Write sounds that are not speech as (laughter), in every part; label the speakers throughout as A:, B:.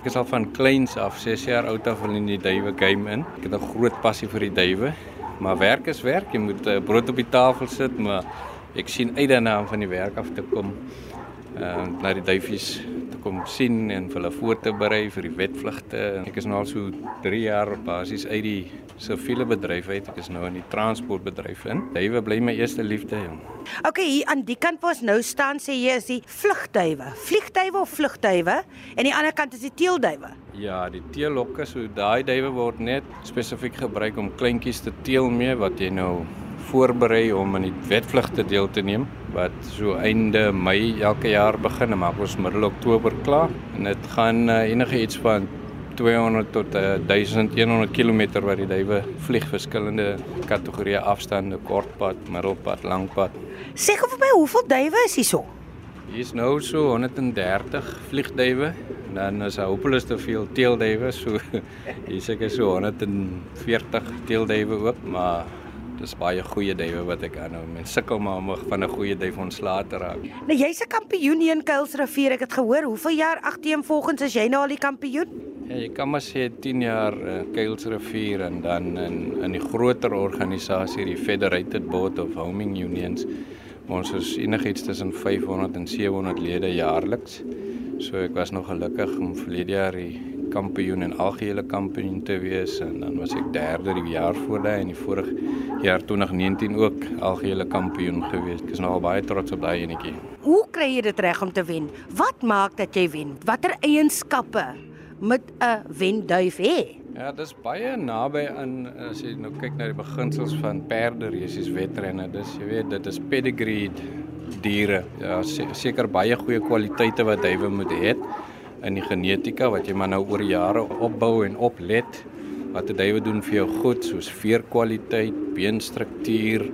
A: Ek is al van kleins af, 6 jaar oud af in die duwe game in. Ek het 'n groot passie vir die duwe. Maar werk is werk, jy moet uh, brood op die tafel sit, maar ek sien uit daarna om van die werk af te kom. Uh na die duifies kom sien en vir hulle voor te berei vir die wetvlugte. Ek is nou al so 3 jaar basies uit die siviele bedryf uit. Ek is nou in die transportbedryf in. Duwe bly my eerste liefde, jong.
B: Okay, hier aan die kant waar ons nou staan sê jy is die vlugduwe. Vliegduwe of vlugduwe en die ander kant is die teelduwe.
A: Ja, die teelhokke, so daai duwe word net spesifiek gebruik om kleintjies te teel mee wat jy nou voorberei om in die wetvlugte deel te neem wat so einde Mei elke jaar begin en maak ons middel Oktober klaar en dit gaan uh, enige iets van 200 tot uh, 1100 km wat die duwe vlieg verskillende kategorieë afstande kortpad, middelpad, langpad.
B: Sê gou vir my hoeveel duwe is hier so?
A: Hier is nou so 130 vliegduwe en dan is daar hopeloos te veel teelduwe so (laughs) hier seker so 140 teelduwe ook maar dis baie goeie duwe wat ek aanhou. Mense sukkel maar om van 'n goeie duif ontslae te raak.
B: Nou jy's 'n kampioen hier in Kuilsrivier. Ek het gehoor, hoeveel jaar agtereenvolgens is jy nou al die kampioen?
A: Ja, jy kan maar sê 10 jaar uh, Kuilsrivier en dan in in die groter organisasie die Federated Board of Homing Unions. Ons is enigiets tussen 500 en 700 lede jaarliks. So ek was nog gelukkig om verlede jaar die kampioen en algehele kampioen te wees en dan was ek derde die jaar voor daai en die vorige jaar 2019 ook algehele kampioen gewees. Ek is nou al baie trots op daai enetjie.
B: Hoe kry jy dit reg om te wen? Wat maak dat jy wen? Watter eienskappe moet 'n wenduif hê?
A: Ja, dis baie naby aan as jy nou kyk na die beginsels van perde resies wedrenne. Dis jy weet, dit is pedigree diere. Ja, seker baie goeie kwaliteite wat duwe moet hê in die genetika wat jy maar nou oor jare opbou en oplet wat die duwe doen vir jou goed soos veerkwaliteit, beenstruktuur,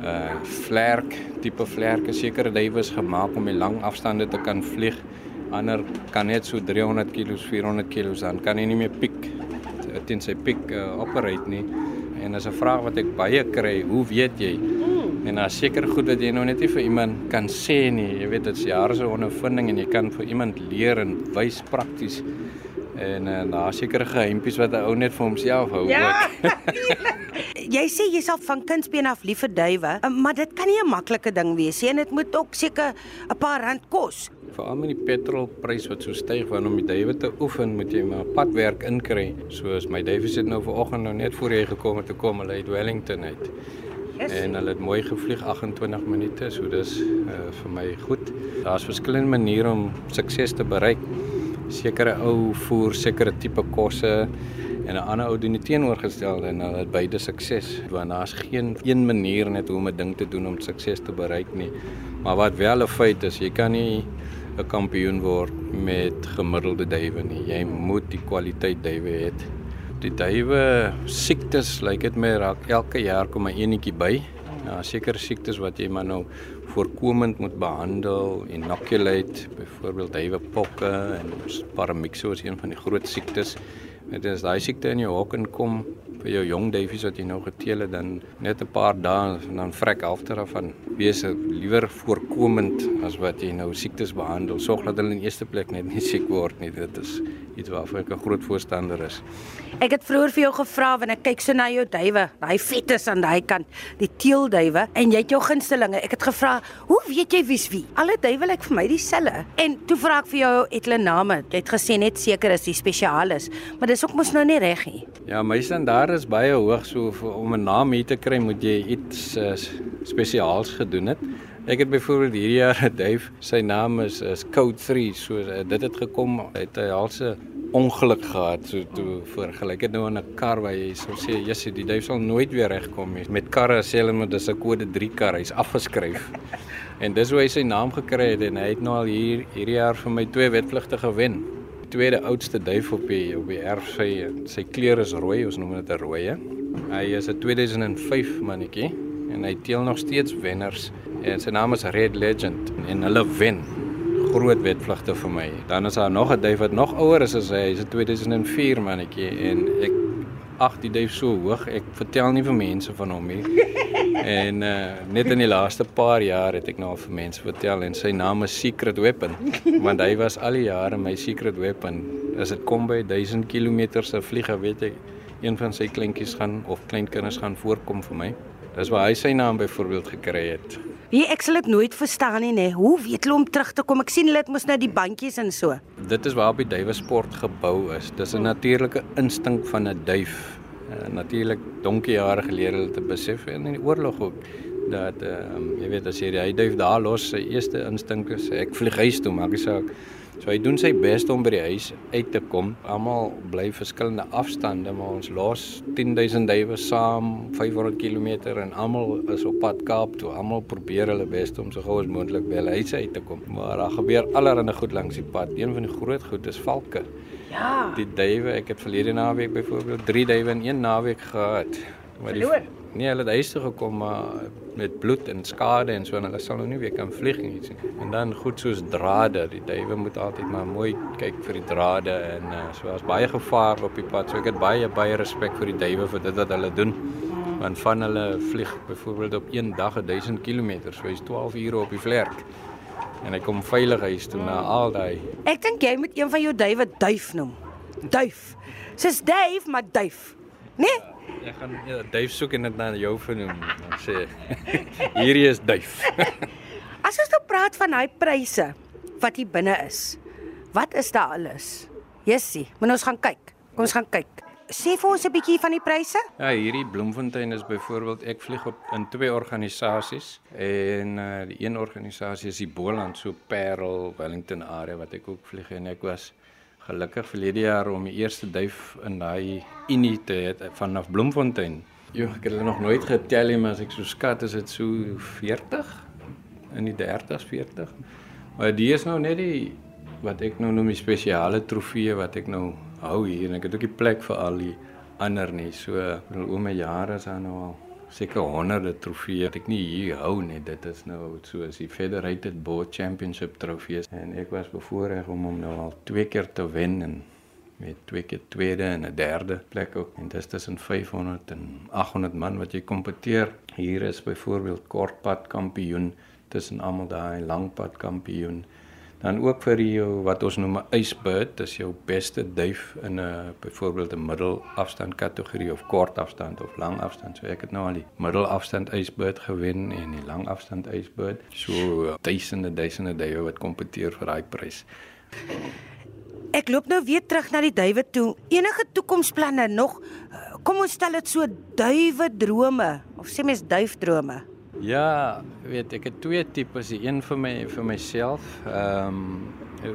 A: uh vlerk, tipe vlerke. Sekere duwe is gemaak om die lang afstande te kan vlieg. Ander kan net so 300 kg, 400 kg dan kan jy nie meer piek teen sy piek uh, operate nie. En as 'n vraag wat ek baie kry, hoe weet jy? En daar seker goed wat jy nou net nie vir iemand kan sê nie. Jy weet dit is jare se ondervinding en jy kan vir iemand leer en wys prakties. En uh, daar seker geheimpies wat 'n ou net vir homself hou
B: ja, (laughs) jy sê jy sal van kindsbeen af lief vir duwe, eh, maar dit kan nie 'n maklike ding wees nie. Dit moet ook seker 'n paar rand kos.
A: Veral met die petrolprys wat so styg want om die duwe te oefen moet jy maar padwerk inkry. Soos my duwe sit nou vanoggend nou net voor jy gekom het te kom hulle uit Wellington uit. Yes. En hulle het mooi gevlieg 28 minute, so dis uh, vir my goed. Daar's verskillende maniere om sukses te bereik sekere ou voer sekere tipe kosse en 'n ander ou doen die teenoorgestelde en hulle het beide sukses. Want daar's geen een manier net hoe om 'n ding te doen om sukses te bereik nie. Maar wat wel 'n feit is, jy kan nie 'n kampioen word met gemiddelde duwe nie. Jy moet die kwaliteit duwe hê. Die duwe siektes, lyk dit my raak elke jaar kom 'n enetjie by. Ja, sekere siektes wat jy maar nou voorkomend moet behandel, inoculate, byvoorbeeld duiwepokke en paramyxo is een van die groot siektes. Dit is daai siekte in jou hok inkom vir jou jong duifies wat jy nou geteel het dan net 'n paar dae en dan vrek halfter af van wees liewer voorkomend as wat jy nou siektes behandel. Sorg dat hulle in eerste plek net nie siek word nie. Dit is iets waarvan ek 'n groot voorstander is.
B: Ek het vroeër vir jou gevra wanneer ek kyk so na jou duwe, daai vetes aan daai kant, die teelduwe en jy het jou gunstelinge. Ek het gevra, "Hoe weet jy wie's wie?" Alle duwe lyk vir my dieselfde. En toe vra ek vir jou etle name. Jy het gesê net seker is die spesialis, maar dis ook mos nou nie reg nie.
A: Ja, my standaard is baie hoog so om 'n naam hier te kry moet jy iets uh, spesiaals gedoen het. Ek het byvoorbeeld hierdie jaar 'n duif, sy naam is is Code 3, so uh, dit het gekom uit 'n halse ongeluk gehad so toe vergelyk het nou aan 'n kar waar jy sou sê jissie die duif sal nooit weer regkom nie. Met karre sê hulle moet dis 'n kode 3 kar hy's afgeskryf. (laughs) En dis hoe hy sy naam gekry het en hy het nou al hier hierdie jaar vir my twee wedvlugte gewen. Tweede oudste duif op die op die erf sy sy kleur is rooi ons noem dit 'n rooie. Hy is 'n 2005 mannetjie en hy teel nog steeds wenners. En sy naam is Red Legend en hulle wen groot wetvlugte vir my. Dan is daar nog 'n duif wat nog ouer is as hy, hy's 'n 2004 mannetjie en ek ag die duif so hoog. Ek vertel nie vir mense van hom nie. En uh net in die laaste paar jaar het ek nou vir mense vertel en sy naam is Secret Weapon, want hy was al die jare my secret weapon. As dit kom by 1000 km se vliege, weet ek een van sy kleintjies gaan of kleinkinders gaan voorkom vir my. Dis waar hy sy naam byvoorbeeld gekry het.
B: Wie ek sal dit nooit verstaan nie, nê. Hoe weet hulle om terug te kom? Ek sien hulle het mos nou die bandjies en so.
A: Dit is waar op die duiwesport gebou is. Dis 'n natuurlike instink van 'n duif. Uh, Natuurlik donkie jare gelede hulle te besef en in die oorlog ook dat um, jy weet as jy die duif daar los, sy eerste instink is ek vlieg huis toe, maak nie saak. So hy doen sy bes om by die huis uit te kom. Almal bly verskillende afstande, maar ons los 10000 duwe saam 500 km en almal is op pad Kaap toe. Almal probeer hulle bes om so gou as moontlik by hulle huise uit te kom. Maar daar gebeur allerlei goed langs die pad. Een van die groot goed is valke.
B: Ja.
A: Die duwe, ek het verlede naweek byvoorbeeld 3 duwe in een naweek gehad. Maar die
B: Verloor?
A: Nee, hulle het huis toe gekom maar met bloed en skade en so en hulle sal nou nie weer kan vlieg nie. sien. En dan goed soos drade, die duwe moet altyd maar mooi kyk vir die drade en uh, so as baie gevaar op die pad. So ek het baie baie respek vir die duwe vir dit wat hulle doen. Want van hulle vlieg byvoorbeeld op een dag 1000 km, so hy's 12 ure op die vlerk. En hy kom veilig huis toe na al daai
B: Ek dink jy moet een van jou duwe duif noem. Duif. Dis duif, maar duif. Nee?
A: Ek gaan ja, duif soek en dit na jou vernoem. Dan sê hierdie is duif. (laughs)
B: As ons nou praat van daai pryse wat hier binne is. Wat is daar alles? Jessie, moet ons gaan kyk. Kom ons gaan kyk. Sê vir ons 'n bietjie van die pryse?
A: Ja, hierdie Bloemfontein is byvoorbeeld ek vlieg op in twee organisasies en uh, die een organisasie is die Boland so Parel Wellington area wat ek ook vlieg en ek was gelukkig verlede jaar om die eerste duif in daai unie te hê vanaf Bloemfontein. Jo, ek het hulle nog nooit getel nie, maar as ek so skat is dit so 40 in die 30s 40. Maar die is nou net die wat ek nou noem die spesiale trofee wat ek nou hou hier en ek het ook die plek vir al die ander nie. So oor my jare is daar nou al seker honderde trofeeë wat ek nie hier hou nie. Dit is nou soos die Federated Board Championship trofees en ek was bevoorreg om hom nou al twee keer te wen en met twee keer tweede en 'n derde plek ook. En dis tussen 500 en 800 man wat jy kompeteer. Hier is byvoorbeeld kortpad kampioen tussen almal daai langpad kampioen. Dan ook vir jou wat ons noem 'n icebird, dis jou beste duif in 'n byvoorbeeld 'n middelafstand kategorie of kort afstand of lang afstand. So ek het nou al die middelafstand icebird gewen en die lang afstand icebird. So duisende duisende duwe wat kompeteer vir daai prys.
B: Ek loop nou weer terug na die duwe toe. Enige toekomsplanne nog? Kom ons stel dit so duwe drome of sê mens duifdrome.
A: Ja, weet ek het twee tipes, die een vir my vir myself. Ehm um,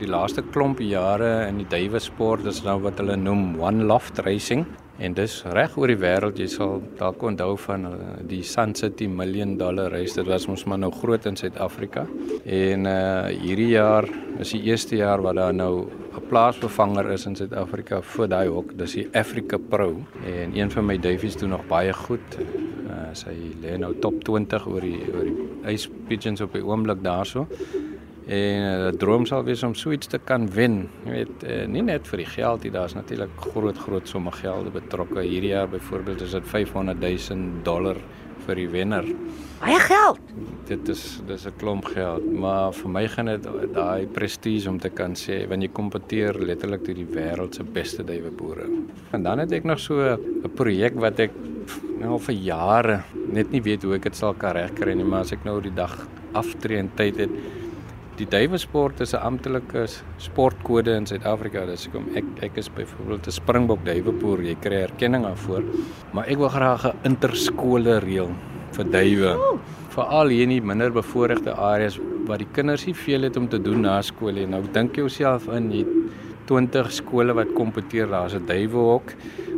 A: die laaste klomp jare in die duwe sport is nou wat hulle noem one loft racing en dis reg oor die wêreld. Jy sal dalk onthou van uh, die Sun City million dollar race. Dit was ons maar nou groot in Suid-Afrika. En uh hierdie jaar is die eerste jaar wat daar nou 'n plaasvervanger is in Suid-Afrika vir daai hok. Dis die Africa Pro en een van my duifies doen nog baie goed. Uh, sy lê nou top 20 oor die oor die ice pigeons op die oomblik daarso. En uh, droom sal wees om so iets te kan wen. Jy weet, uh, nie net vir die geld nie, daar's natuurlik groot groot somme gelde betrokke. Hierdie jaar byvoorbeeld is dit 500 000 dollar vir die wenner.
B: Baie geld.
A: Dit is dis 'n klomp geld, maar vir my gaan dit daai prestige om te kan sê wanneer jy kompeteer letterlik teen die wêreld se beste duiweboere. En dan het ek nog so 'n projek wat ek nou al vir jare net nie weet hoe ek dit sal kan regkry nie, maar as ek nou die dag aftree en tyd het Die duiwesport is 'n amptelike sportkode in Suid-Afrika. Dis hoekom ek ek is byvoorbeeld 'n Springbok duiweboer. Jy kry erkenning daarvoor. Maar ek wil graag 'n interskole reël vir duiwe. Veral hier in die minder bevoorregte areas waar die kinders nie veel het om te doen na skool nie. Nou dink jouself in jy het 20 skole wat kompeteer. Daar's 'n duiwehok.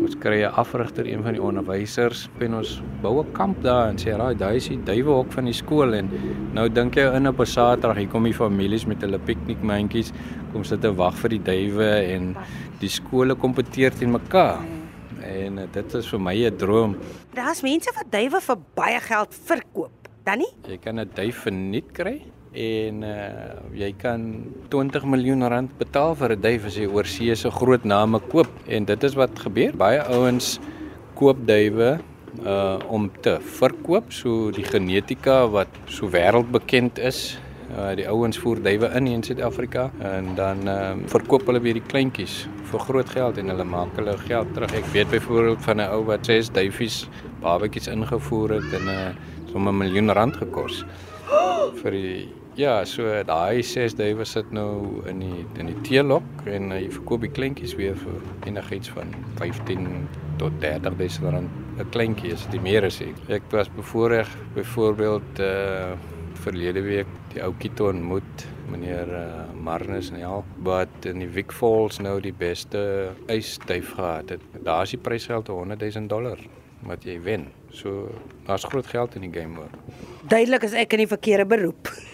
A: Ons kry 'n afrigter, een van die onderwysers, en ons bou 'n kamp daar en sê, "Raai, daai is die duiwehok van die skool." En nou dink jy in op 'n Saterdag, hier kom die families met hulle piknikmandjies, kom sit en wag vir die duwe en die skole kompeteer teen mekaar. En uh, dit is vir my 'n droom.
B: Daar's mense wat duwe vir baie geld verkoop. Dan nie?
A: Jy kan 'n duif verniet kry en uh, jy kan 20 miljoen rand betaal vir 'n duif as jy oorsee se groot name koop. En dit is wat gebeur. Baie ouens koop duwe uh om te verkoop. So die genetika wat so wêreldbekend is uh die ouens voer duwe in in Suid-Afrika en dan uh verkoop hulle weer die kleintjies vir groot geld en hulle maak hulle geld terug. Ek weet byvoorbeeld van 'n ou wat 6 duifies babetjies ingevoer het en 'n uh, sommer 'n miljoen rand gekos (gasps) vir die Ja, so daai 6 duwe sit nou in die in die teelok en hy verkoop die kleintjies weer vir enigiets van 15 tot 30 000 rand 'n kleintjie is die meer as ek. Was bevoorreg byvoorbeeld uh verlede week die ou Kito ontmoet meneer uh, Marnus en al wat in die Wick Falls nou die beste ysduif gehad het. Daar is die prysgeld 100 000 dollar wat jy wen. So daar's groot geld in die game hoor.
B: Duidelik is ek in die verkeerde beroep. (laughs)